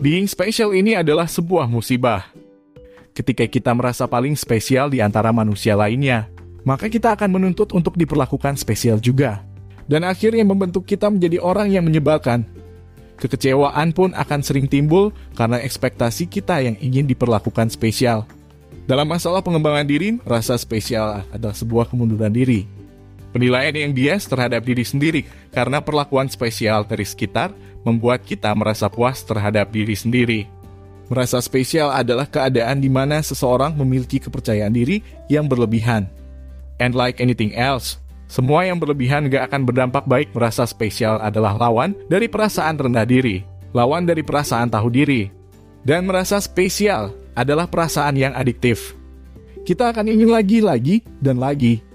Being special ini adalah sebuah musibah. Ketika kita merasa paling spesial di antara manusia lainnya, maka kita akan menuntut untuk diperlakukan spesial juga. Dan akhirnya membentuk kita menjadi orang yang menyebalkan. Kekecewaan pun akan sering timbul karena ekspektasi kita yang ingin diperlakukan spesial. Dalam masalah pengembangan diri, rasa spesial adalah sebuah kemunduran diri. Penilaian yang bias terhadap diri sendiri karena perlakuan spesial dari sekitar membuat kita merasa puas terhadap diri sendiri. Merasa spesial adalah keadaan di mana seseorang memiliki kepercayaan diri yang berlebihan. And like anything else, semua yang berlebihan gak akan berdampak baik merasa spesial adalah lawan dari perasaan rendah diri, lawan dari perasaan tahu diri. Dan merasa spesial adalah perasaan yang adiktif. Kita akan ingin lagi, lagi, dan lagi